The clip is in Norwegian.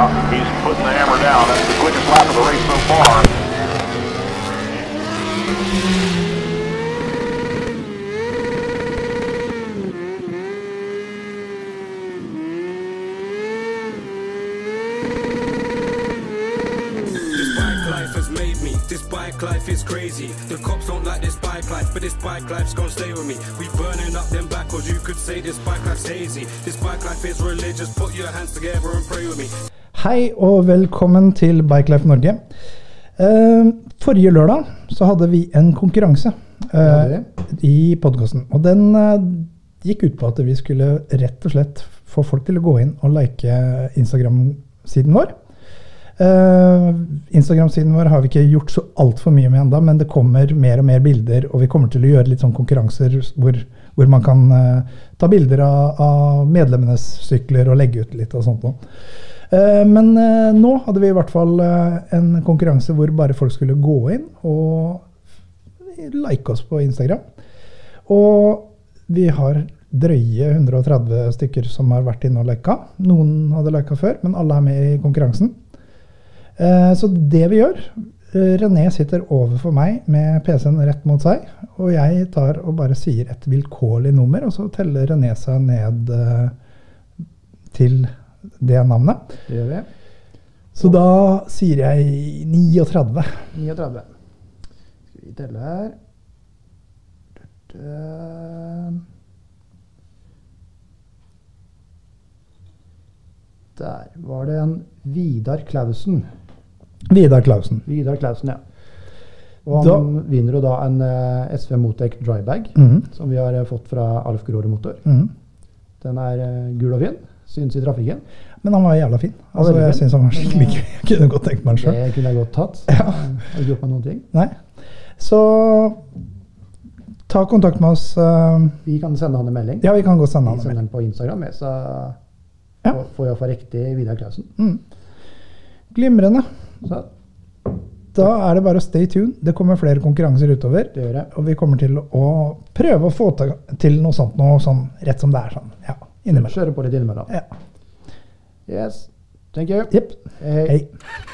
Yeah, he's putting the hammer down. That's the quickest lap of the race so far. This bike life has made me. This bike life is crazy. The cops don't like this bike life, but this bike life's gonna stay with me. We burning up them backwards. You could say this bike life's hazy. This bike life is religious. Put your hands together and pray with me. Hei og velkommen til Bikelife Norge. Eh, forrige lørdag så hadde vi en konkurranse eh, i podkasten. Og den eh, gikk ut på at vi skulle rett og slett få folk til å gå inn og like Instagram-siden vår. Instagram-siden vår har vi ikke gjort så altfor mye med enda, men det kommer mer og mer bilder, og vi kommer til å gjøre litt sånn konkurranser hvor, hvor man kan ta bilder av, av medlemmenes sykler og legge ut litt og sånt noe. Eh, Men eh, nå hadde vi i hvert fall eh, en konkurranse hvor bare folk skulle gå inn og like oss på Instagram. Og vi har drøye 130 stykker som har vært inne og lika. Noen hadde lika før, men alle er med i konkurransen. Så det vi gjør René sitter overfor meg med PC-en rett mot seg, og jeg tar og bare sier et vilkårlig nummer, og så teller René seg ned til det navnet. Det gjør vi. Så da sier jeg 39. 39. Skal vi telle her. Der var det en Vidar Klausen. Vidar Klausen. Vidar Klausen, ja. Og Da- han vinner jo da en eh, SV Motec drybag, Mhm. som vi har eh, fått fra Alf Grorud Motor. Mhm. Den er eh, gul og fin. Syns i trafikken. Men han var jævla fin. Altså, jeg syns han var skikkelig gøy. Jeg kunne godt tenkt meg den sjøl. Det kunne jeg godt tatt. Jeg har ikke gjort meg noen ting. Nei. Så ta kontakt med oss. eh, Vi kan sende han en melding. Ja, vi kan godt sende han en melding. Vi sender den på Instagram, så Ja. får- jeg få riktig Vidar Klausen. Mm. Glimrende. Så Da er det bare å stay tuned. Det kommer flere konkurranser utover. det gjør jeg. Og vi kommer til å prøve å få til noe sånt noe sånn rett som det er. sånn. Ja, innimellom. Kjøre på litt innimellom. Ja. Yes. Thank you. Yep. Hei. Hei.